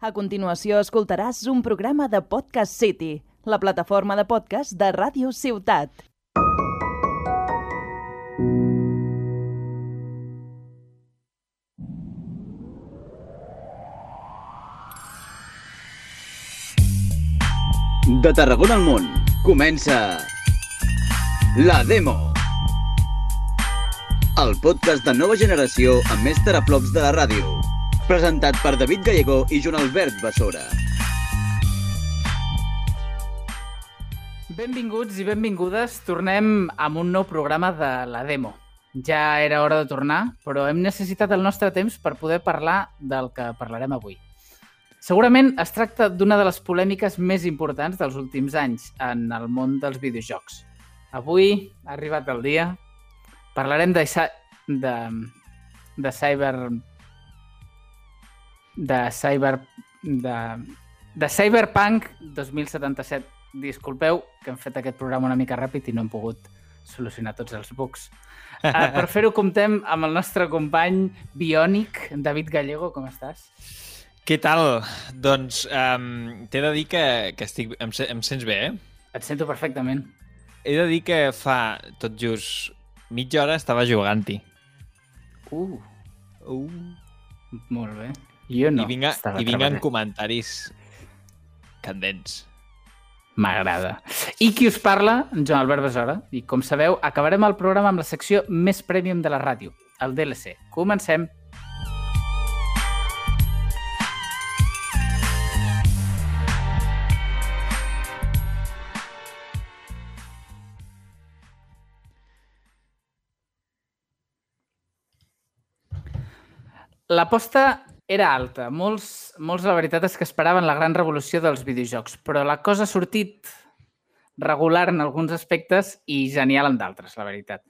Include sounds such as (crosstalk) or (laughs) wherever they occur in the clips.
A continuació escoltaràs un programa de Podcast City, la plataforma de podcast de Ràdio Ciutat. De Tarragona al món, comença... La Demo. El podcast de nova generació amb més teraflops de la ràdio. Presentat per David Gallego i Joan Albert Bessora. Benvinguts i benvingudes. Tornem amb un nou programa de La Demo. Ja era hora de tornar, però hem necessitat el nostre temps per poder parlar del que parlarem avui. Segurament es tracta d'una de les polèmiques més importants dels últims anys en el món dels videojocs. Avui ha arribat el dia. Parlarem de, de, de cyber... de cyber... de, de Cyberpunk 2077. Disculpeu que hem fet aquest programa una mica ràpid i no hem pogut solucionar tots els bugs. Uh, per fer-ho comptem amb el nostre company biònic, David Gallego. Com estàs? Què tal? Doncs um, t'he de dir que, que estic... Em, em sents bé, eh? Et sento perfectament. He de dir que fa tot just mitja hora estava jugant-hi. Uh. Uh. Molt bé. Jo no. I vinga, i vinguen comentaris candents. M'agrada. I qui us parla? Joan Albert Besora. I com sabeu, acabarem el programa amb la secció més premium de la ràdio, el DLC. Comencem. L'aposta era alta. Molts, molts, la veritat és que esperaven la gran revolució dels videojocs, però la cosa ha sortit regular en alguns aspectes i genial en d'altres, la veritat.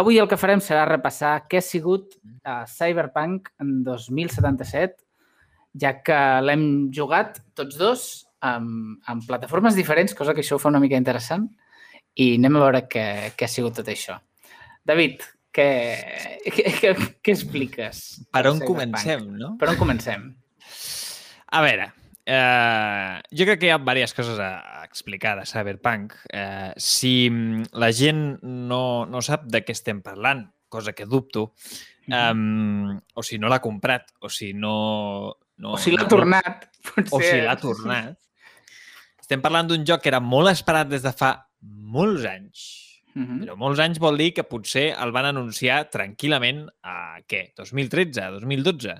Avui el que farem serà repassar què ha sigut uh, Cyberpunk en 2077, ja que l'hem jugat tots dos amb, amb plataformes diferents, cosa que això ho fa una mica interessant, i anem a veure què, què ha sigut tot això. David, què, què, què, expliques? Per on comencem, no? Per on comencem? A veure, eh, jo crec que hi ha diverses coses a explicar de Cyberpunk. Eh, si la gent no, no sap de què estem parlant, cosa que dubto, mm um, o si no l'ha comprat, o si no... no o si l'ha no, tornat. Potser. O si l'ha tornat. Estem parlant d'un joc que era molt esperat des de fa molts anys, -huh. Però molts anys vol dir que potser el van anunciar tranquil·lament a, què, 2013, 2012?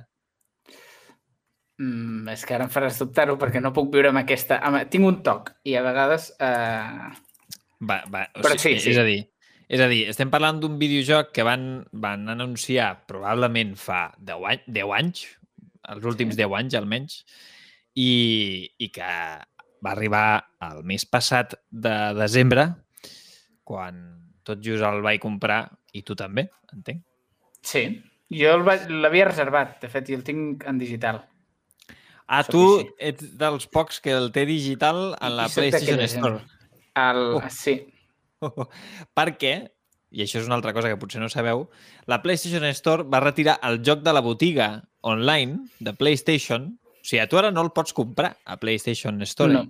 Mm, és que ara em faràs dubtar-ho perquè no puc viure amb aquesta... Tinc un toc i a vegades... Eh... Va, va, o Però sigui, sí, sí. És a dir, és a dir, estem parlant d'un videojoc que van, van anunciar probablement fa 10, any, 10 anys, els últims sí. 10 anys almenys, i, i que va arribar el mes passat de desembre quan tot just el vaig comprar i tu també, entenc. Sí, jo l'havia reservat, de fet, i el tinc en digital. Ah, Soc tu així. ets dels pocs que el té digital en la PlayStation Store. El... Oh. Sí. Oh. (laughs) Per què? I això és una altra cosa que potser no sabeu. La PlayStation Store va retirar el joc de la botiga online de PlayStation. O sigui, tu ara no el pots comprar a PlayStation Store. No.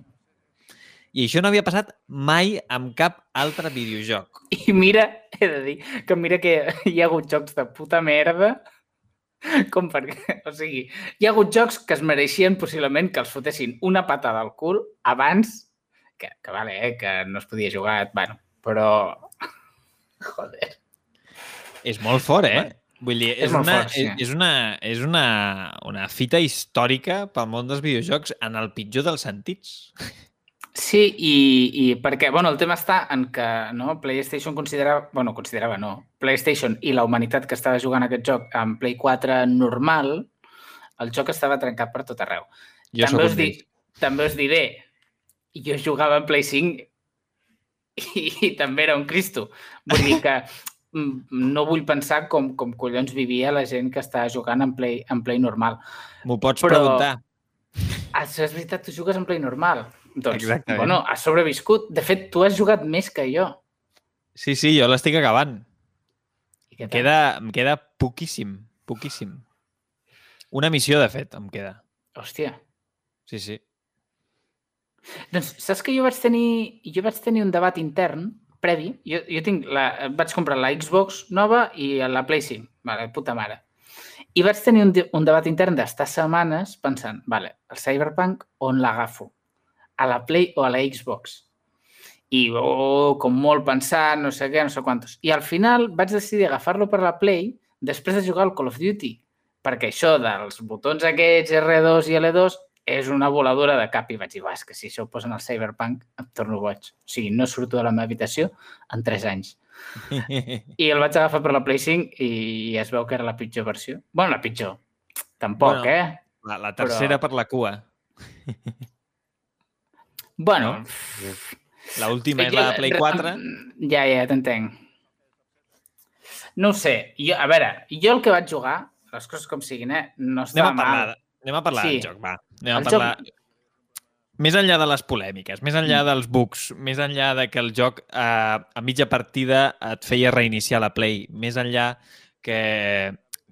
I això no havia passat mai amb cap altre videojoc. I mira, he de dir, que mira que hi ha hagut jocs de puta merda com perquè, o sigui, hi ha hagut jocs que es mereixien possiblement que els fotessin una patada al cul abans, que, que vale, eh, que no es podia jugar, bueno, però... (laughs) Joder. És molt fort, eh? Vull dir, és, és, una, fort, sí. és, una, és una, una fita històrica pel món dels videojocs en el pitjor dels sentits. (laughs) Sí, i, i perquè, bueno, el tema està en que no, PlayStation considerava, bueno, considerava no, PlayStation i la humanitat que estava jugant aquest joc amb Play 4 normal, el joc estava trencat per tot arreu. Jo també, us di, també us diré, jo jugava en Play 5 i, i també era un cristo. Vull dir que mm, no vull pensar com, com collons vivia la gent que està jugant en Play, en play normal. M'ho pots Però, preguntar. Això és veritat, tu jugues en Play normal. Doncs, Exactament. bueno, has sobreviscut. De fet, tu has jugat més que jo. Sí, sí, jo l'estic acabant. Em queda, em queda poquíssim, poquíssim. Una missió, de fet, em queda. Hòstia. Sí, sí. Doncs saps que jo vaig tenir, jo vaig tenir un debat intern previ. Jo, jo tinc la, vaig comprar la Xbox nova i la Play 5. Vale, puta mare. I vaig tenir un, un debat intern d'estar setmanes pensant, vale, el Cyberpunk on l'agafo? A la Play o a la Xbox? I, oh, com molt pensant, no sé què, no sé quantos. I al final vaig decidir agafar-lo per la Play després de jugar al Call of Duty, perquè això dels botons aquests R2 i L2 és una voladora de cap i vaig dir, és que si això ho posen al Cyberpunk em torno boig. O sigui, no surto de la meva habitació en 3 anys. (laughs) I el vaig agafar per la Play 5 i es veu que era la pitjor versió. bueno, la pitjor. Tampoc, bueno, eh? La, la tercera Però... per la cua. (laughs) bueno... No? La última és la Play 4. Ja, ja, t'entenc. No ho sé. Jo, a veure, jo el que vaig jugar, les coses com siguin, eh, no estava anem a parlar, mal. Anem a parlar sí. del joc, va. Anem el a parlar... Joc... Més enllà de les polèmiques, més enllà mm. dels bugs, més enllà de que el joc eh, a mitja partida et feia reiniciar la Play, més enllà que,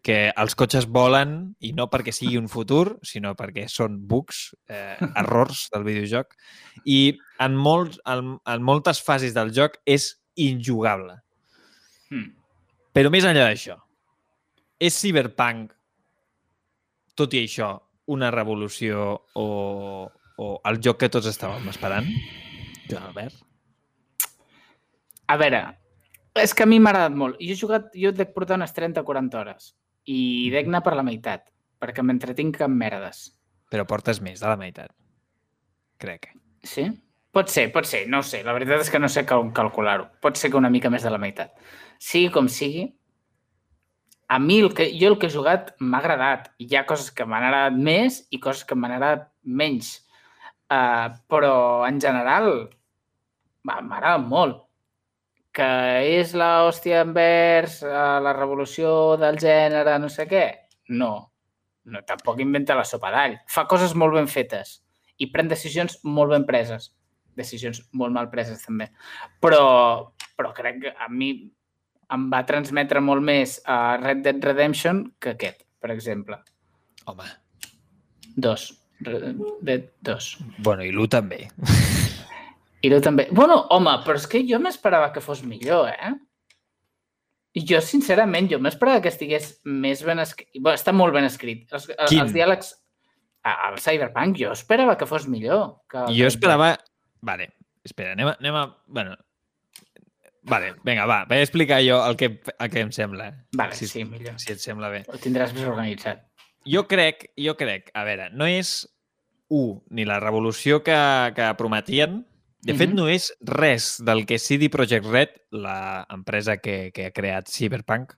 que els cotxes volen i no perquè sigui un futur, sinó perquè són bugs, eh, (laughs) errors del videojoc. I en, molts, en, en moltes fases del joc és injugable. Mm. Però més enllà d'això, és Cyberpunk tot i això, una revolució o, o el joc que tots estàvem esperant? Joan Albert? A veure, és que a mi m'ha agradat molt. Jo he jugat, jo dec portar unes 30-40 hores i dec anar per la meitat, perquè m'entretinc amb merdes. Però portes més de la meitat, crec. Sí? Pot ser, pot ser, no sé. La veritat és que no sé com calcular-ho. Pot ser que una mica més de la meitat. Sigui com sigui, a mi el que, jo el que he jugat m'ha agradat. Hi ha coses que m'han agradat més i coses que m'han agradat menys. Uh, però, en general, m'ha agradat molt. Que és l'hòstia envers uh, la revolució del gènere, no sé què? No. no. Tampoc inventa la sopa d'all. Fa coses molt ben fetes i pren decisions molt ben preses. Decisions molt mal preses, també. Però, però crec que a mi em va transmetre molt més a Red Dead Redemption que aquest, per exemple. Home. Dos. Red Dead 2. Bueno, i l'1 també. I l'1 també. Bueno, home, però és que jo m'esperava que fos millor, eh? I jo, sincerament, jo m'esperava que estigués més ben escrit. Bueno, està molt ben escrit. Els, Quin? els diàlegs... Al Cyberpunk, jo esperava que fos millor. Que jo esperava... Vale, espera, anem a... Anem a... Bueno, Vale, vinga, va, vaig explicar jo el que, el que em sembla. Vale, si, sí, millor. Si et sembla bé. Ho tindràs més organitzat. Jo crec, jo crec, a veure, no és un, ni la revolució que, que prometien, de fet, mm -hmm. no és res del que CD Projekt Red, l'empresa que, que ha creat Cyberpunk,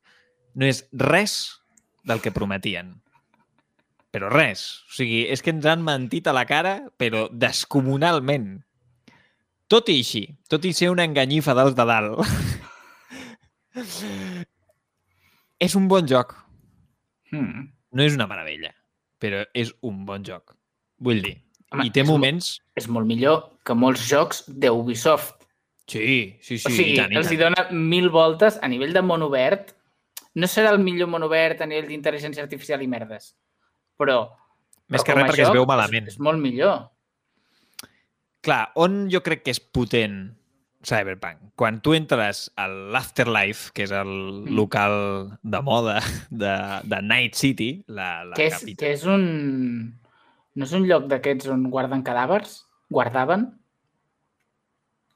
no és res del que prometien. Però res. O sigui, és que ens han mentit a la cara, però descomunalment. Tot i així, tot i ser una enganyifa dels de dalt, (laughs) és un bon joc. Hmm. No és una meravella, però és un bon joc. Vull dir, Home, i té moments... Molt, és molt millor que molts jocs d'Ubisoft. Sí, sí, sí. O sigui, i tant, i els hi dona mil voltes a nivell de món obert. No serà el millor món obert a nivell d'intel·ligència artificial i merdes, però... Més però que res perquè joc, es veu malament. És, és molt millor. Clar, on jo crec que és potent Cyberpunk? Quan tu entres a l'Afterlife, que és el mm. local de moda de, de Night City, la, la que és, capital. Que és un... No és un lloc d'aquests on guarden cadàvers? Guardaven?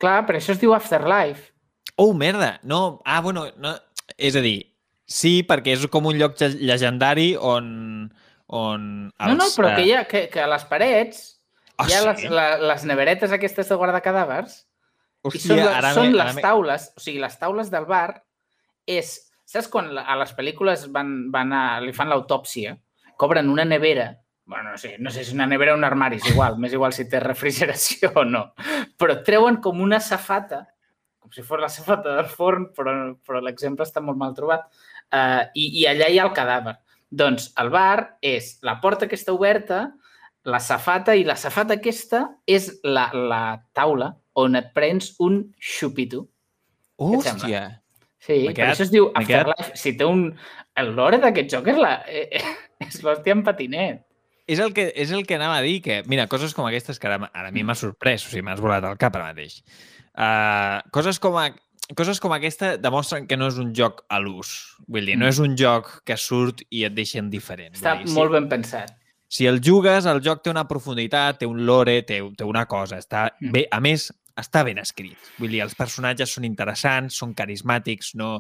Clar, per això es diu Afterlife. Oh, merda! No, ah, bueno, no... és a dir, sí, perquè és com un lloc llegendari on... on els, no, no, però que, hi ha, que, que a les parets Ah, hi ha sí? les, la, les neveretes aquestes de guardar cadàvers Hòstia, i són, ara són me, les me... taules, o sigui, les taules del bar és... Saps quan a les pel·lícules van, van a, li fan l'autòpsia, cobren una nevera, bueno, no sé, no sé si una nevera o un armari, és igual, m'és igual si té refrigeració o no, però treuen com una safata, com si fos la safata del forn, però, però l'exemple està molt mal trobat, uh, i, i allà hi ha el cadàver. Doncs el bar és la porta que està oberta, la safata i la safata aquesta és la, la taula on et prens un xupito. Hòstia! Sí, per això es diu Afterlife. Si té un... El lore d'aquest joc és la... Eh, és l'hòstia en patinet. És el, que, és el que anava a dir, que, mira, coses com aquestes que ara, ara a mi m'ha sorprès, o sigui, m'has volat al cap ara mateix. Uh, coses com a, coses com aquesta demostren que no és un joc a l'ús. Vull dir, no mm. és un joc que surt i et deixen diferent. Està dir, molt ben pensat. Si el jugues, el joc té una profunditat, té un lore, té, té una cosa. Està mm. bé, a més, està ben escrit. Vull dir, els personatges són interessants, són carismàtics, no,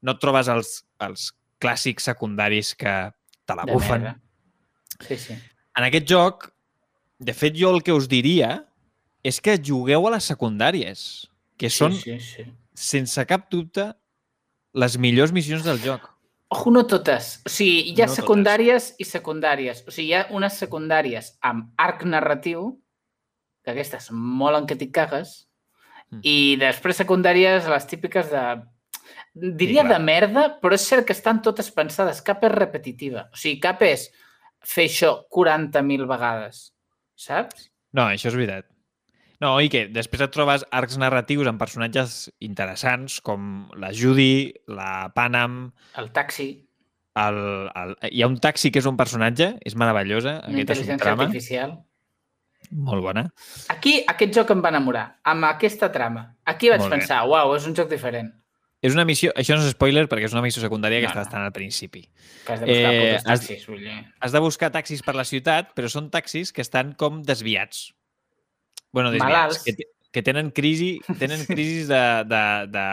no et trobes els, els clàssics secundaris que te la bufen. Sí, sí. En aquest joc, de fet, jo el que us diria és que jugueu a les secundàries, que són, sí, sí, sí. sense cap dubte, les millors missions del joc. Ojo, no totes. O sigui, hi ha no secundàries totes. i secundàries. O sigui, hi ha unes secundàries amb arc narratiu, que aquestes molen que t'hi cagues, mm. i després secundàries, les típiques de... Diria sí, de merda, però és cert que estan totes pensades. Cap és repetitiva. O sigui, cap és fer això 40.000 vegades, saps? No, això és veritat. No, i que després et trobes arcs narratius amb personatges interessants com la Judy, la Panam... El taxi. El, el, hi ha un taxi que és un personatge, és meravellosa. Una intel·ligència artificial. Molt bona. Aquí, aquest joc em va enamorar, amb aquesta trama. Aquí vaig Molt pensar, uau, és un joc diferent. És una missió, això no és spoiler perquè és una missió secundària que no, està bastant al principi. Que has de buscar eh, taxis, has. Has de buscar taxis per la ciutat, però són taxis que estan com desviats bueno, desviats, que, que tenen crisi, tenen crisis de, de, de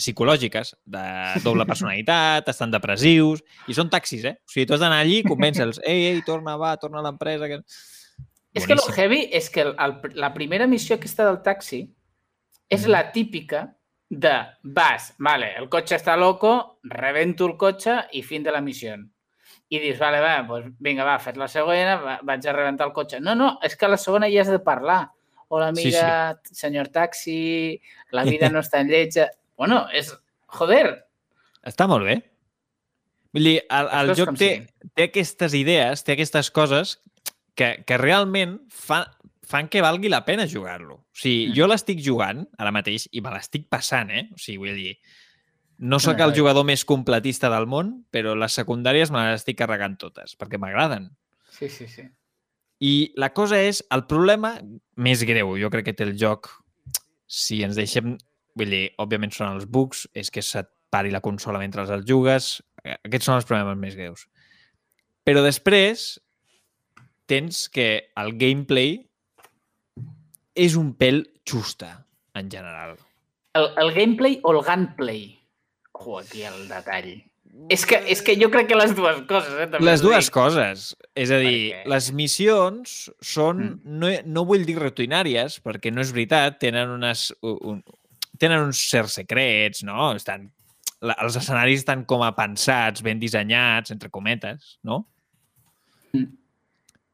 psicològiques, de doble personalitat, estan depressius, i són taxis, eh? O sigui, tu has d'anar allí i convèncer-los. Ei, ei, torna, va, torna a l'empresa. Que... És que lo heavy és que el, el, la primera missió aquesta del taxi és mm. la típica de vas, vale, el cotxe està loco, rebento el cotxe i fin de la missió. I dius, vale, va, pues vinga, va, fet la segona, va, vaig a rebentar el cotxe. No, no, és que la segona ja has de parlar hola amiga, sí, sí. senyor taxi, la (laughs) vida no està en lletja... Bueno, és... Joder! Està molt bé. Vull dir, el, el joc té, té aquestes idees, té aquestes coses que, que realment fa, fan que valgui la pena jugar-lo. O sigui, mm. jo l'estic jugant ara mateix i me l'estic passant, eh? O sigui, vull dir, no sóc el jugador més completista del món, però les secundàries me les estic carregant totes, perquè m'agraden. Sí, sí, sí. I la cosa és, el problema més greu, jo crec que té el joc, si ens deixem... Vull dir, òbviament són els bugs, és que se't pari la consola mentre els jugues, aquests són els problemes més greus. Però després tens que el gameplay és un pèl xusta, en general. El, el gameplay o el gunplay? Ojo, aquí el detall. És que, és que jo crec que les dues coses, eh? També les dues dic. coses. És a dir, perquè... les missions són, mm. no, no vull dir rutinàries, perquè no és veritat, tenen, unes, un, tenen uns certs secrets, no? Estan, la, els escenaris estan com a pensats, ben dissenyats, entre cometes, no? Mm.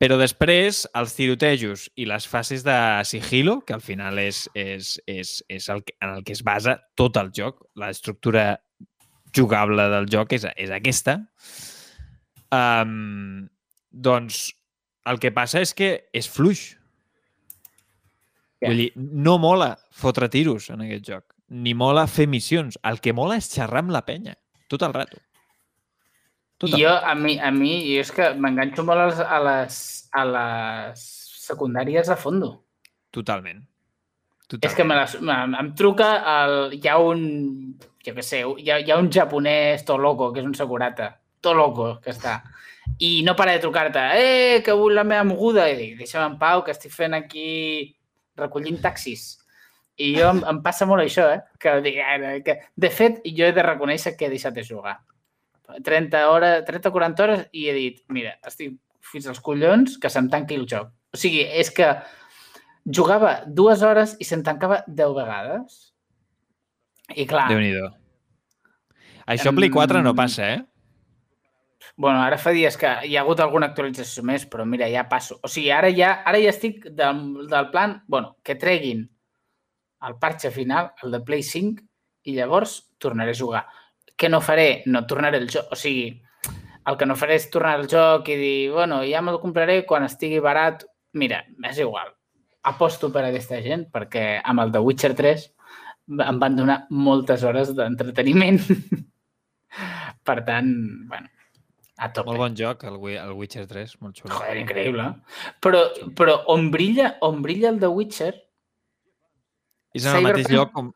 Però després, els tirotejos i les fases de sigilo, que al final és, és, és, és el que, en el que es basa tot el joc, l'estructura jugable del joc és, és aquesta. Um, doncs el que passa és que és fluix. Yeah. Vull dir, no mola fotre tiros en aquest joc, ni mola fer missions. El que mola és xerrar amb la penya, tot el rato. Tot el jo, a mi, a mi, jo és que m'enganxo molt a les, a les, a les secundàries a fondo. Totalment. Totalment. És que me les, em, em truca el, hi ha un jo què sé, hi ha, hi ha un japonès to loco, que és un segurata, to loco que està, i no para de trucar-te, eh, que vull la meva moguda, i dic, deixa'm en pau, que estic fent aquí recollint taxis. I jo em, em passa molt això, eh? Que, que, de fet, jo he de reconèixer que he deixat de jugar. 30 hores, 30 40 hores i he dit, mira, estic fins als collons que se'm tanqui el joc. O sigui, és que jugava dues hores i se'm tancava 10 vegades i clar... déu nhi Això a Play 4 no passa, eh? Bueno, ara fa dies que hi ha hagut alguna actualització més, però mira, ja passo. O sigui, ara ja, ara ja estic del, del plan, bueno, que treguin el parxe final, el de Play 5, i llavors tornaré a jugar. Què no faré? No tornaré el joc. O sigui, el que no faré és tornar al joc i dir, bueno, ja me'l compraré quan estigui barat. Mira, és igual. Aposto per aquesta gent perquè amb el de Witcher 3 em van donar moltes hores d'entreteniment. (laughs) per tant, bueno, A tope. Molt bon joc, el, el Witcher 3, molt xulo. Joder, increïble. Però, però on, brilla, on brilla el The Witcher... És en el mateix lloc com...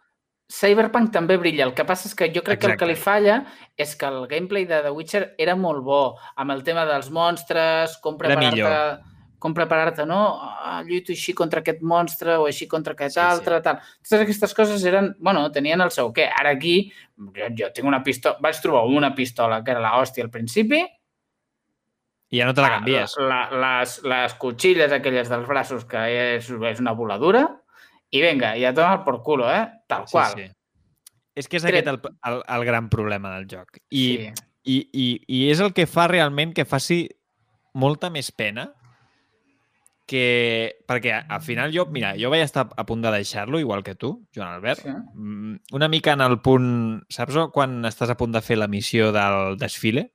Cyberpunk també brilla. El que passa és que jo crec Exacte. que el que li falla és que el gameplay de The Witcher era molt bo, amb el tema dels monstres, com preparar-te com preparar-te, no? Ah, lluito així contra aquest monstre o així contra aquest sí, altre, sí. tal. Totes aquestes coses eren, bueno, tenien el seu què. Ara aquí, jo, jo tinc una pistola, vaig trobar una pistola que era la hòstia al principi, i ja no te la canvies. La, la, les, les cotxilles aquelles dels braços, que és, és una voladura, i vinga, ja toma per culo, eh? Tal qual. Sí, sí. És que és Tret... aquest el, el, el gran problema del joc. I, sí. i, i, I és el que fa realment que faci molta més pena que... Perquè al final jo, mira, jo vaig estar a punt de deixar-lo, igual que tu, Joan Albert. Sí. Mm, una mica en el punt... Saps quan estàs a punt de fer la missió del desfile?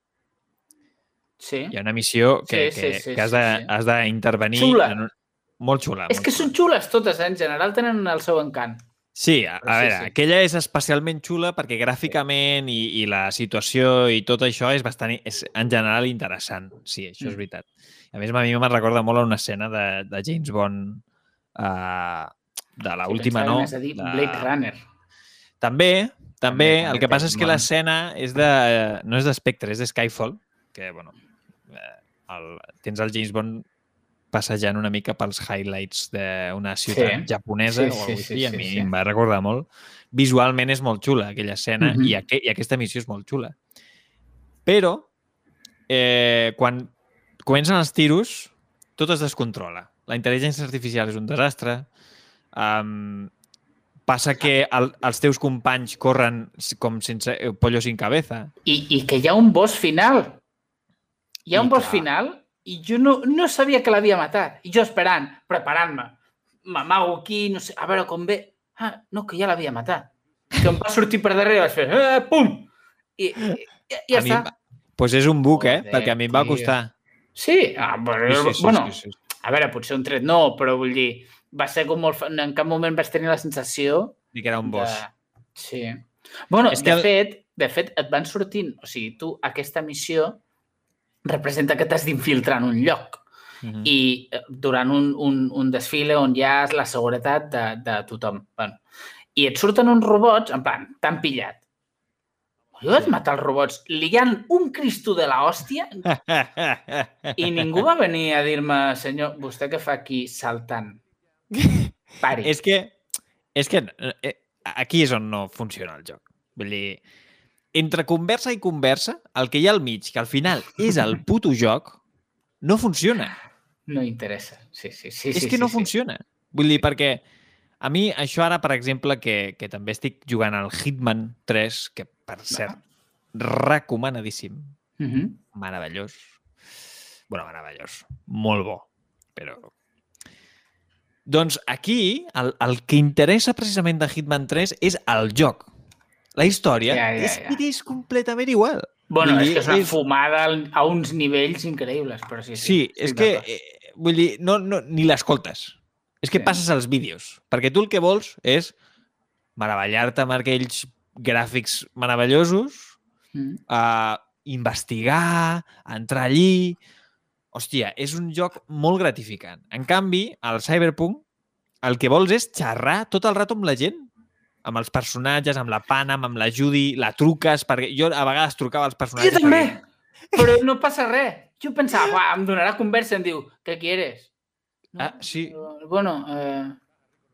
Sí. Hi ha una missió que, sí, que, sí, sí, que has d'intervenir... Sí, Xula. En un... Molt xula. És molt que xula. són xules totes, eh? en general tenen el seu encant. Sí, a, a veure, sí, sí. aquella és especialment xula perquè gràficament i, i la situació i tot això és bastant, és en general interessant. Sí, això mm. és veritat. A més, a mi me'n recorda molt a una escena de, de James Bond uh, de la última, no? Més a dir, de... Blade Runner. També, també. també el que passa és que l'escena és de, no és de Spectre, és de Skyfall, que, bueno, eh, el, tens el James Bond passejant una mica pels highlights d'una ciutat sí. japonesa sí, o alguna sí, sí, a mi sí, sí. em va recordar molt. Visualment és molt xula aquella escena uh -huh. i, aqu i aquesta missió és molt xula. Però eh, quan comencen els tiros, tot es descontrola. La intel·ligència artificial és un desastre. Um, passa que el, els teus companys corren com sense eh, pollo sin cabeza. I, i que hi ha un boss final. Hi ha I un boss clar. final i jo no, no sabia que l'havia matat. I jo esperant, preparant-me. M'amago aquí, no sé, a veure com ve. Ah, no, que ja l'havia matat. Que em va sortir per darrere i vaig fer, eh, pum! I, i, i ja a està. Doncs pues és un buc, eh? Joder, Perquè a mi em va costar. Sí, ah, bueno, sí, sí, bueno sí, sí, sí. a veure, potser un tret no, però vull dir, va ser com molt... En cap moment vas tenir la sensació... I que era un boss. De... Sí. Bueno, és de, que... fet, de fet, et van sortint... O sigui, tu, aquesta missió representa que t'has d'infiltrar en un lloc. Uh -huh. I eh, durant un, un, un desfile on hi ha la seguretat de, de tothom. Bueno, I et surten uns robots, en plan, t'han pillat jo vaig matar els robots liant un cristo de la hòstia i ningú va venir a dir-me, senyor, vostè què fa aquí saltant? Pari. (laughs) és que, és que eh, aquí és on no funciona el joc. Vull dir, entre conversa i conversa, el que hi ha al mig, que al final és el puto joc, no funciona. No interessa. Sí, sí, sí. És sí, que sí, no sí. funciona. Vull dir, perquè a mi, això ara, per exemple, que, que també estic jugant al Hitman 3, que, per cert, recomanadíssim. Uh -huh. Meravellós. bueno, meravellós. Molt bo. Però... Doncs aquí, el, el que interessa precisament de Hitman 3 és el joc. La història ja, ja, ja. és, és completament igual. Bueno, vull és dir, que és una és... fumada a uns nivells increïbles, però sí. Sí, sí és que, eh, vull dir, no, no, ni l'escoltes. És que sí. passes els vídeos, perquè tu el que vols és meravellar-te amb aquells gràfics meravellosos, mm. uh, investigar, entrar allí... Hòstia, és un joc molt gratificant. En canvi, al Cyberpunk, el que vols és xerrar tot el rato amb la gent, amb els personatges, amb la Panam, amb la Judy, la truques, perquè jo a vegades trucava als personatges. Jo també, perquè... però no passa res. Jo pensava, em donarà conversa, em diu, què quieres? Ah, sí. Bueno, eh,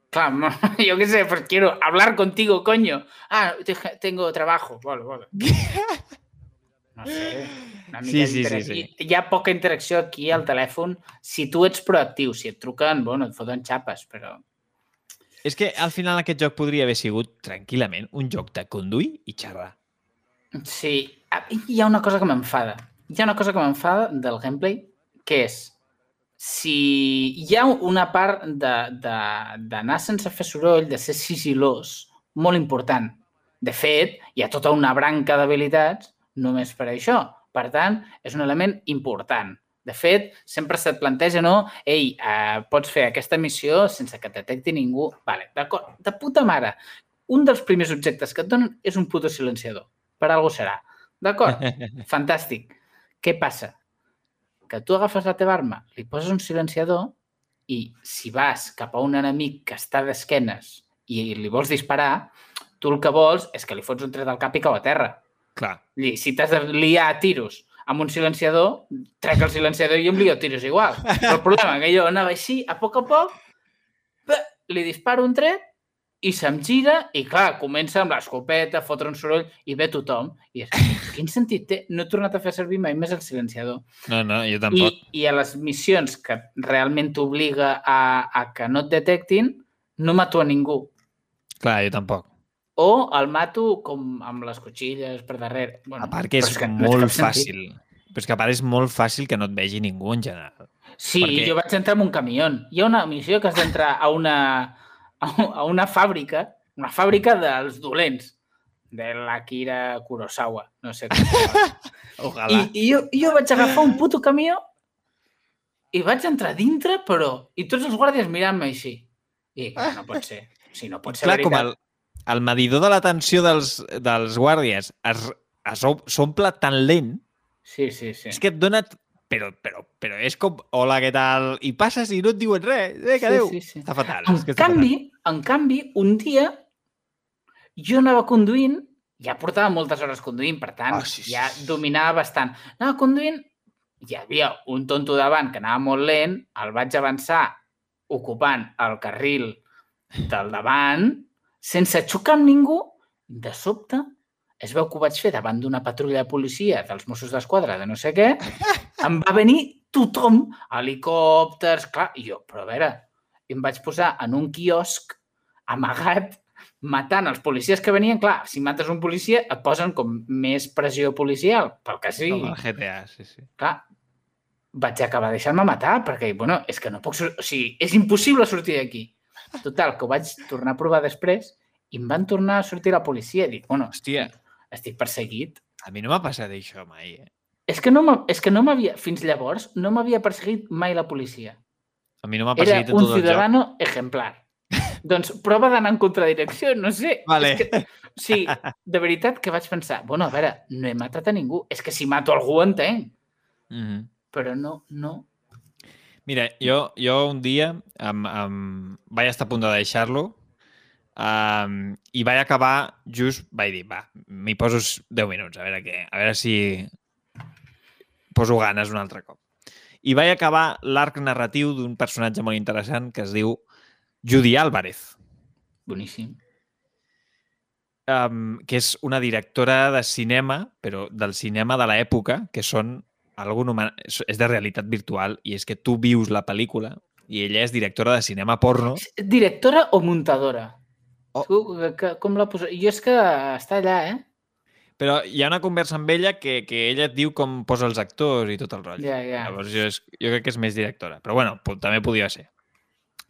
claro, yo (laughs) qué sé, pues quiero hablar contigo, coño. Ah, tengo trabajo. Vale, vale. No sé, una mica sí, sí, sí, sí. Hi ha poca interacció aquí al telèfon si tu ets proactiu. Si et truquen, bueno, et foten xapes, però... És que al final aquest joc podria haver sigut tranquil·lament un joc de conduir i xerrar. Sí, ah, hi ha una cosa que m'enfada. Hi ha una cosa que m'enfada del gameplay, que és si hi ha una part d'anar sense fer soroll, de ser sigilós, molt important. De fet, hi ha tota una branca d'habilitats només per això. Per tant, és un element important. De fet, sempre se't planteja, no? Ei, eh, pots fer aquesta missió sense que et detecti ningú. Vale, d'acord, de puta mare. Un dels primers objectes que et donen és un puto silenciador. Per algú serà. D'acord? (laughs) Fantàstic. Què passa? Que tu agafes la teva arma, li poses un silenciador i si vas cap a un enemic que està d'esquenes i li vols disparar, tu el que vols és que li fots un tret al cap i cau a terra. Clar. I si t'has de liar a tiros amb un silenciador, trec el silenciador i em lio tiros igual. Però el problema que jo anava així, a poc a poc, li disparo un tret i se'm gira i, clar, comença amb l'escopeta, fotre un soroll i ve tothom. I és, quin sentit té? No he tornat a fer servir mai més el silenciador. No, no, jo tampoc. I, i a les missions que realment t'obliga a, a que no et detectin, no mato a ningú. Clar, jo tampoc. O el mato com amb les cotxilles per darrere. Bueno, a part que és, és que molt fàcil. Però és que a part és molt fàcil que no et vegi ningú en general. Sí, perquè... jo vaig entrar en un camió. Hi ha una missió que has d'entrar a una a una fàbrica, una fàbrica dels dolents, de l'Akira Kurosawa, no sé com. (laughs) Ojalà. I, i, jo, jo vaig agafar un puto camió i vaig entrar dintre, però... I tots els guàrdies mirant-me així. I no pot ser. Si no pot ser Clar, veritat. com el, el medidor de l'atenció dels, dels guàrdies es, es s'omple tan lent Sí, sí, sí. És que et dona però, però, però és com, hola, què tal? I passes i no et diuen res. Eh, que adéu. Sí, sí, sí. Està fatal. En, és que canvi, fatal. en canvi, un dia jo anava conduint, ja portava moltes hores conduint, per tant, oh, sí, sí. ja dominava bastant. Anava conduint, hi havia un tonto davant que anava molt lent, el vaig avançar ocupant el carril del davant, sense xocar amb ningú, de sobte es veu que ho vaig fer davant d'una patrulla de policia dels Mossos d'Esquadra de no sé què, (laughs) em va venir tothom, helicòpters, clar, i jo, però a veure, em vaig posar en un quiosc amagat matant els policies que venien. Clar, si mates un policia et posen com més pressió policial, pel que sigui. Com el GTA, sí, sí. Clar, vaig acabar deixant-me matar perquè, bueno, és que no puc... O sigui, és impossible sortir d'aquí. Total, que ho vaig tornar a provar després i em van tornar a sortir la policia. Dic, bueno, Hòstia. estic perseguit. A mi no m'ha passat això mai, eh? És que no és que no m'havia, fins llavors, no m'havia perseguit mai la policia. A mi no m'ha perseguit Era un ciudadano ejemplar. (laughs) doncs prova d'anar en contradirecció, no sé. Vale. És que, sí, de veritat que vaig pensar, bueno, a veure, no he matat a ningú. És que si mato algú entenc. Mm -hmm. Però no, no. Mira, jo, jo un dia em, em, vaig estar a punt de deixar-lo um, i vaig acabar just, vaig dir, va, m'hi poso 10 minuts, a veure què, a veure si, poso ganes un altre cop. I vaig acabar l'arc narratiu d'un personatge molt interessant que es diu Judy Álvarez. Boníssim. Um, que és una directora de cinema, però del cinema de l'època, que són algun human... és de realitat virtual i és que tu vius la pel·lícula i ella és directora de cinema porno. Directora o muntadora? Oh. Tu, que, com la posa... Jo és que està allà, eh? Però hi ha una conversa amb ella que, que ella et diu com posa els actors i tot el rotllo. Ja, ja. Llavors jo, és, jo crec que és més directora. Però bueno, també podia ser.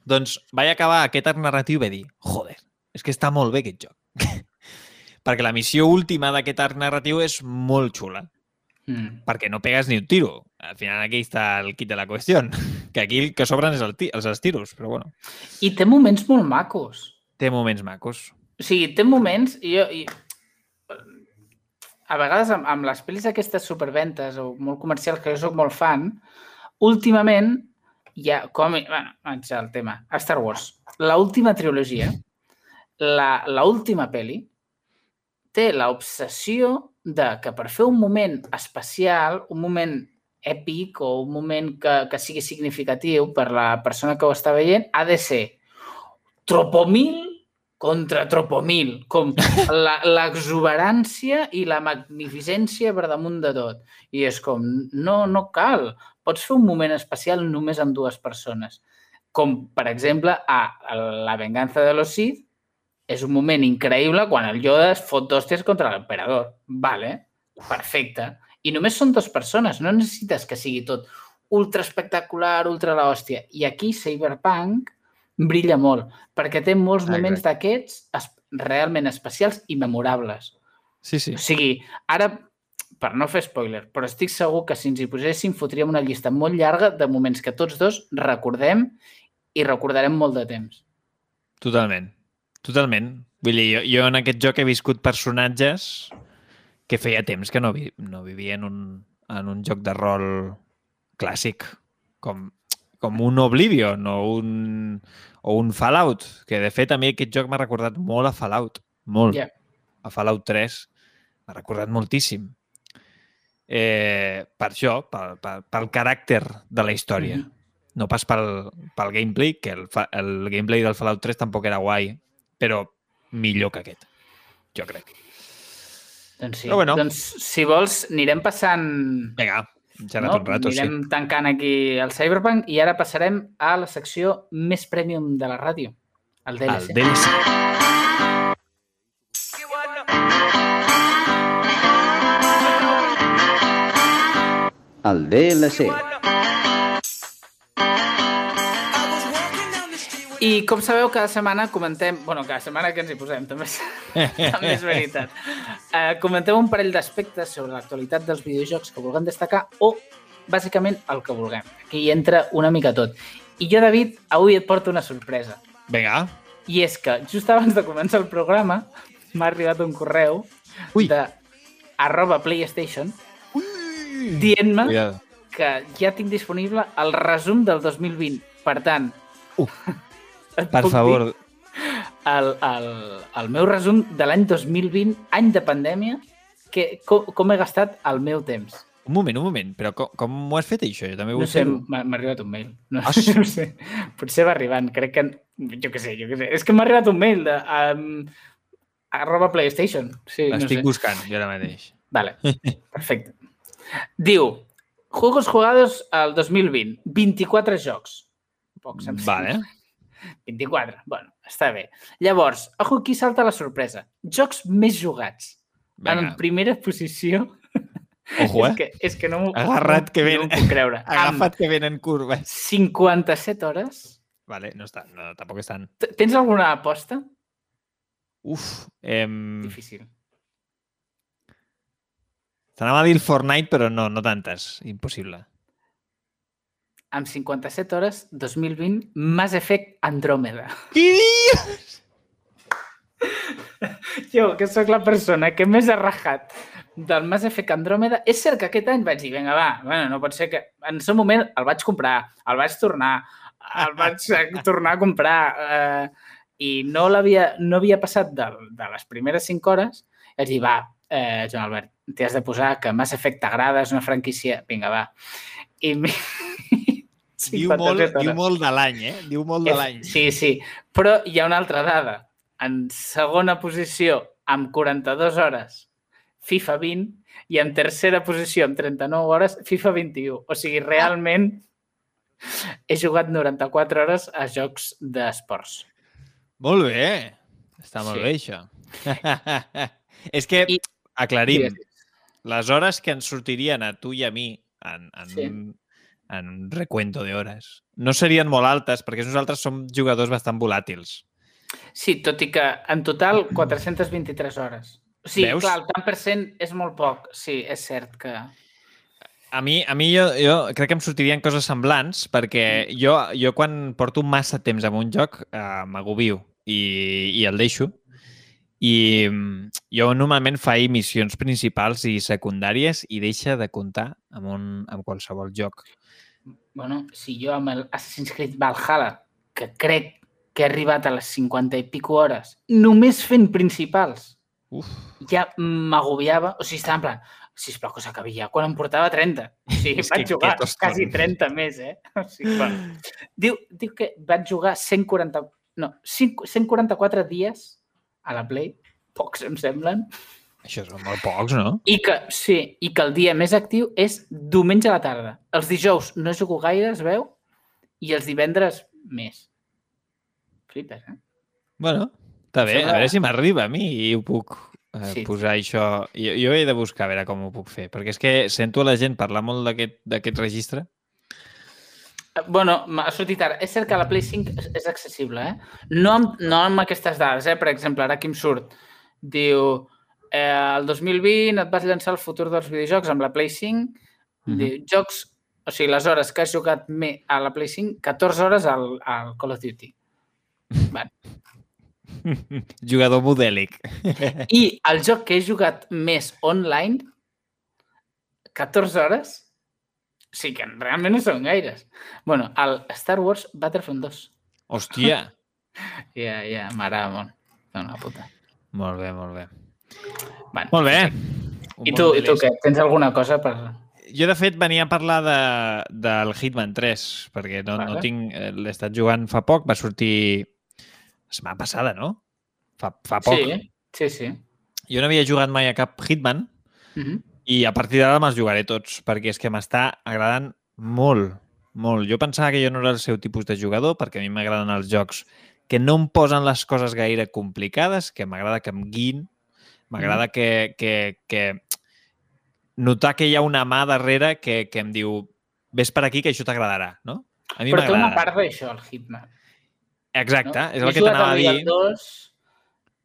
Doncs vaig acabar aquest arc narratiu i vaig dir, joder, és que està molt bé aquest joc. (laughs) perquè la missió última d'aquest arc narratiu és molt xula. Mm. Perquè no pegues ni un tiro. Al final aquí està el kit de la qüestió. (laughs) Que aquí el que sobren és el els, els tiros, però bueno. I té moments molt macos. Té moments macos. O sigui, té moments... I jo, i a vegades amb, amb les pel·lis aquestes superventes o molt comercials, que jo sóc molt fan, últimament hi ha, com, bueno, vaig al tema, a Star Wars, la última trilogia, la, la última pel·li, té l'obsessió de que per fer un moment especial, un moment èpic o un moment que, que sigui significatiu per la persona que ho està veient, ha de ser tropomil contra Tropomil, com (laughs) l'exuberància i la magnificència per damunt de tot. I és com, no, no cal. Pots fer un moment especial només amb dues persones. Com, per exemple, a La venganza de los Sith és un moment increïble quan el Yoda es fot d'hòsties contra l'emperador. Vale, perfecte. I només són dues persones, no necessites que sigui tot ultra espectacular, ultra l'hòstia. I aquí Cyberpunk brilla molt, perquè té molts moments d'aquests es realment especials i memorables. Sí, sí. O sigui, ara, per no fer spoiler, però estic segur que si ens hi poséssim fotríem una llista molt llarga de moments que tots dos recordem i recordarem molt de temps. Totalment. Totalment. Vull dir, jo, jo en aquest joc he viscut personatges que feia temps que no, vi, no vivien un, en un joc de rol clàssic, com, com un Oblivion o un, o un Fallout, que de fet a mi aquest joc m'ha recordat molt a Fallout, molt. Yeah. A Fallout 3 m'ha recordat moltíssim. Eh, per això, pel, pel, pel caràcter de la història. Mm -hmm. No pas pel, pel gameplay, que el, el gameplay del Fallout 3 tampoc era guai, però millor que aquest, jo crec. Doncs sí. Però bueno. Doncs, si vols, anirem passant... Vinga, ja no? un rato, Anirem sí. tancant aquí el Cyberpunk i ara passarem a la secció més premium de la ràdio, el DLC. El DLC. el DLC. I com sabeu, cada setmana comentem... bueno, cada setmana que ens hi posem, també és, (laughs) també és veritat. Uh, comentem un parell d'aspectes sobre l'actualitat dels videojocs que vulguem destacar o, bàsicament, el que vulguem. Aquí hi entra una mica tot. I jo, David, avui et porto una sorpresa. Vinga. I és que, just abans de començar el programa, m'ha arribat un correu Ui. de arroba PlayStation dient-me que ja tinc disponible el resum del 2020. Per tant, uh, per favor. El, el, el meu resum de l'any 2020, any de pandèmia, que, com, com he gastat el meu temps. Un moment, un moment, però com, com ho has fet això? Jo també vull no sé, m'ha arribat un mail. No, ah, (laughs) sí? no sé. Potser va arribant, crec que... Jo què sé, jo què sé. És que m'ha arribat un mail de... Um, arroba PlayStation. Sí, L'estic no sé. buscant, jo ara mateix. Vale, (laughs) perfecte. Diu, Juegos jugados al 2020, 24 jocs. Pocs, em vale. 24, bueno, està bé. Llavors, ojo, aquí salta la sorpresa. Jocs més jugats. Venga. En primera posició... (laughs) Ojo, eh? és que, és que no m'ho Agarrat que ven... no puc creure. (laughs) Agafat que venen curves. 57 hores. Vale, no està, no, tampoc estan. Tens alguna aposta? Uf. Eh... Difícil. T'anava a dir el Fortnite, però no, no tantes. Impossible. Amb 57 hores, 2020, Mass Effect Andròmeda. Què dius? Jo, que sóc la persona que més ha rajat del Mass Effect Andròmeda, és cert que aquest any vaig dir, vinga, va, bueno, no pot ser que... En el moment el vaig comprar, el vaig tornar, el vaig tornar a comprar eh, i no, l'havia no havia passat de, de les primeres 5 hores. Vaig dir, va, eh, Joan Albert, t'hi has de posar que Mass Effect t'agrada, és una franquícia, vinga, va. I diu molt, diu molt de l'any, eh? Diu molt de l'any. Sí, sí, però hi ha una altra dada. En segona posició, amb 42 hores, FIFA 20, i en tercera posició, amb 39 hores, FIFA 21. O sigui, realment he jugat 94 hores a jocs d'esports. Molt bé. Està molt sí. bé, això. (laughs) És que I, aclarim, sí. les hores que ens sortirien a tu i a mi en, en, sí. un, en un recuento d'hores no serien molt altes perquè nosaltres som jugadors bastant volàtils. Sí, tot i que en total 423 hores. O sigui, Veus? clar, el tant per cent és molt poc. Sí, és cert que... A mi, a mi jo, jo crec que em sortirien coses semblants perquè mm. jo, jo quan porto massa temps en un joc eh, m'agobio i, i el deixo i mm, jo normalment faig missions principals i secundàries i deixa de comptar amb, un, amb qualsevol joc. Bueno, si jo amb el Assassin's Creed Valhalla, que crec que he arribat a les 50 i pico hores, només fent principals, Uf. ja m'agobiava. O sigui, estava en plan, sisplau, que s'acabi ja, quan em portava 30. O sigui, És vaig que jugar quasi 30 més, eh? (laughs) O sigui, bueno. diu, diu que vaig jugar 140, no, 144 dies a la Play, pocs em semblen. Això són molt pocs, no? I que, sí, i que el dia més actiu és diumenge a la tarda. Els dijous no jugo gaire, es veu, i els divendres més. Flipes, eh? Bueno, està bé, a veure si m'arriba a mi i ho puc eh, sí. posar això. Jo, jo he de buscar a veure com ho puc fer, perquè és que sento a la gent parlar molt d'aquest registre Bueno, ha sortit ara. És cert que la Play 5 és, és accessible, eh? No amb, no amb aquestes dades, eh? Per exemple, ara aquí em surt. Diu, eh, el 2020 et vas llançar el futur dels videojocs amb la Play 5. Mm -hmm. Jocs, o sigui, les hores que has jugat a la Play 5, 14 hores al, al Call of Duty. (laughs) Bueno. Jugador modèlic. I el joc que he jugat més online 14 hores? Sí que realment no són gaires. bueno, el Star Wars Battlefront 2. Hòstia! (laughs) Ja, ja, yeah, m'agrada molt. Una puta. Molt bé, molt bé. Bueno, molt bé. I tu, I tu què? Tens alguna cosa per... Jo, de fet, venia a parlar de, del Hitman 3, perquè no, vale. no tinc... Eh, l'he estat jugant fa poc, va sortir la setmana passada, no? Fa, fa poc. Sí, sí, sí. Jo no havia jugat mai a cap Hitman mhm. -huh. i a partir d'ara me'ls jugaré tots, perquè és que m'està agradant molt, molt. Jo pensava que jo no era el seu tipus de jugador, perquè a mi m'agraden els jocs que no em posen les coses gaire complicades, que m'agrada que em guin, m'agrada mm. que, que, que notar que hi ha una mà darrere que, que em diu ves per aquí que això t'agradarà, no? A mi Però té una part d'això, el Hitman. Exacte, no? és el que t'anava a dir. Dos,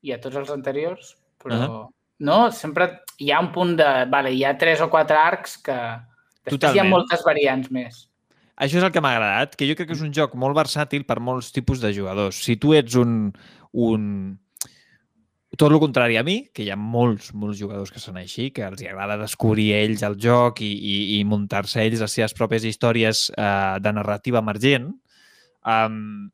i a tots els anteriors, però... Uh -huh. No, sempre hi ha un punt de... Vale, hi ha tres o quatre arcs que... Després Totalment. hi ha moltes variants més. Això és el que m'ha agradat, que jo crec que és un joc molt versàtil per molts tipus de jugadors. Si tu ets un, un, tot el contrari a mi, que hi ha molts, molts jugadors que són així, que els agrada descobrir ells el joc i, i, i muntar-se ells les seves pròpies històries eh, de narrativa emergent, um,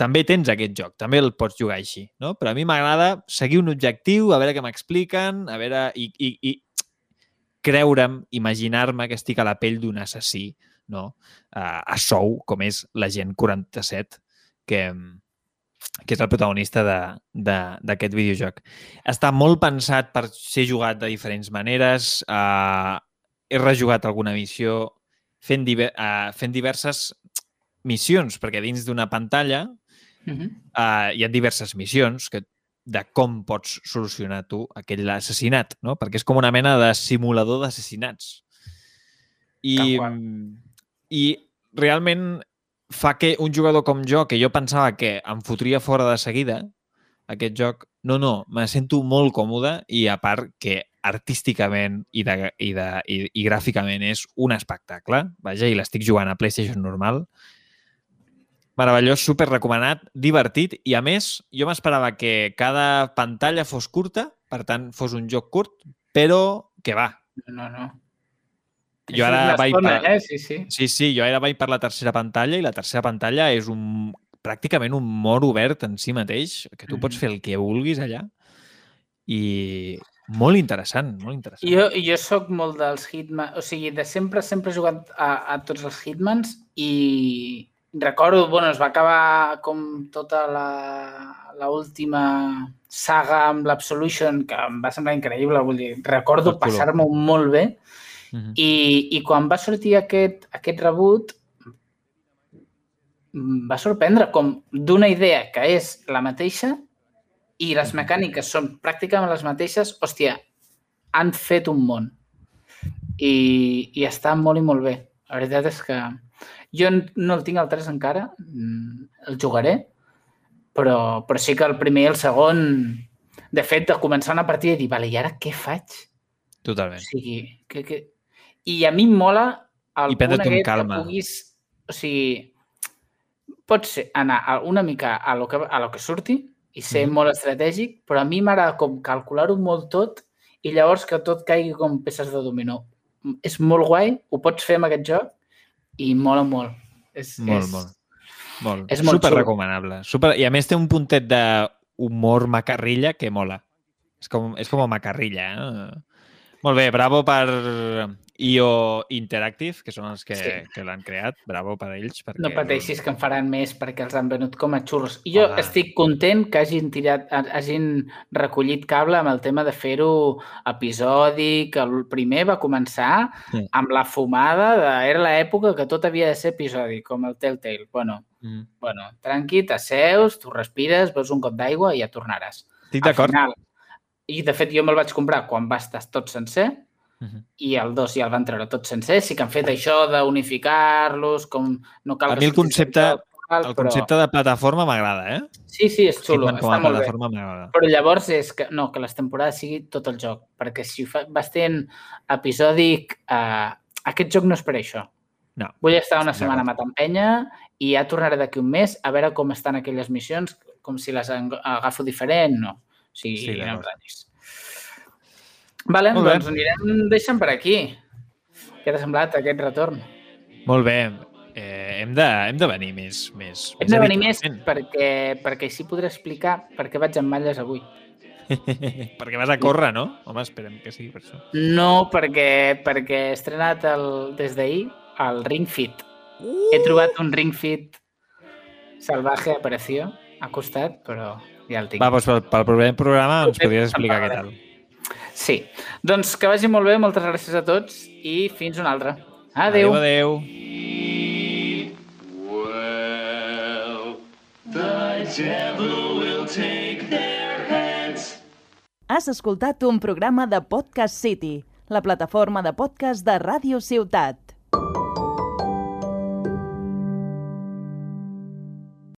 també tens aquest joc, també el pots jugar així, no? Però a mi m'agrada seguir un objectiu, a veure què m'expliquen, a veure... i, i, i creure'm, imaginar-me que estic a la pell d'un assassí, no? Uh, a sou, com és la gent 47, que, que és el protagonista d'aquest videojoc. Està molt pensat per ser jugat de diferents maneres. Uh, he rejugat alguna missió fent, diver uh, fent diverses missions, perquè dins d'una pantalla uh -huh. uh, hi ha diverses missions que de com pots solucionar tu aquell assassinat, no? Perquè és com una mena de simulador d'assassinats. I, I realment fa que un jugador com jo, que jo pensava que em fotria fora de seguida, aquest joc, no, no, me sento molt còmode i a part que artísticament i, de, i, de, i, i gràficament és un espectacle. Vaja, i l'estic jugant a PlayStation normal. Meravellós, super recomanat, divertit i a més jo m'esperava que cada pantalla fos curta, per tant fos un joc curt, però que va. No, no jo ara vaig per... eh? sí, sí. sí, sí, jo ara vaig per la tercera pantalla i la tercera pantalla és un pràcticament un mort obert en si mateix, que tu mm. pots fer el que vulguis allà i molt interessant, molt interessant. Jo, jo sóc molt dels Hitman, o sigui, de sempre, sempre he jugat a, a tots els Hitmans i recordo, bueno, es va acabar com tota la, la última saga amb l'Absolution, que em va semblar increïble, vull dir, recordo passar-me molt bé Uh -huh. I, I quan va sortir aquest, aquest rebut, va sorprendre com d'una idea que és la mateixa i les mecàniques són pràcticament les mateixes, hòstia, han fet un món. I, i està molt i molt bé. La veritat és que jo no el tinc al 3 encara, mm, el jugaré, però, però sí que el primer i el segon, de fet, de començar una partida i dir, vale, i ara què faig? Totalment. O sigui, que, que, i a mi em mola el I punt aquest calma. que puguis... O sigui, pots anar una mica a lo que, a lo que surti i ser mm. molt estratègic, però a mi m'agrada com calcular-ho molt tot i llavors que tot caigui com peces de dominó. És molt guai, ho pots fer amb aquest joc i mola molt. És, molt, és, molt. Molt. És molt super xulo. recomanable. Super... I a més té un puntet d'humor macarrilla que mola. És com, és com a macarrilla. Eh? Molt bé, bravo per IO Interactive, que són els que, sí. que l'han creat. Bravo per ells. Perquè... No pateixis que en faran més perquè els han venut com a xurros. I jo Hola. estic content que hagin, tirat, hagin recollit cable amb el tema de fer-ho episòdic. El primer va començar sí. amb la fumada. De... Era l'època que tot havia de ser episòdic, com el Telltale. Bueno, mm. bueno tranqui, t'asseus, tu respires, veus un cop d'aigua i ja tornaràs. Estic d'acord. I, de fet, jo me'l vaig comprar quan va estar tot sencer Uh -huh. I el 2 ja el van treure tot sencer. Sí que han fet això d'unificar-los, com no cal... A mi el concepte, local, el concepte però... de plataforma m'agrada, eh? Sí, sí, és xulo, sí, està molt bé. Però llavors és que, no, que les temporades sigui tot el joc, perquè si fa, vas tenint episòdic, eh, aquest joc no és per això. No. Vull estar una setmana matant penya i ja tornaré d'aquí un mes a veure com estan aquelles missions, com si les agafo diferent, no. Sigui, sí, no em Vale, doncs anirem deixant per aquí. Què t'ha semblat aquest retorn? Molt bé. Eh, hem, de, hem de venir més. més hem de venir més perquè, perquè així podré explicar per què vaig amb malles avui. (laughs) perquè vas a córrer, no? Home, esperem que sigui per això. No, perquè, perquè he estrenat el, des d'ahir el Ring Fit. Uh! He trobat un Ring Fit salvaje apareció a costat, però ja el tinc. Va, doncs pel, pel proper programa ens podries explicar què tal. Sí. Doncs que vagi molt bé, moltes gràcies a tots i fins una altra. Adéu. Adéu, adéu. Has escoltat un programa de Podcast City, la plataforma de podcast de Ràdio Ciutat.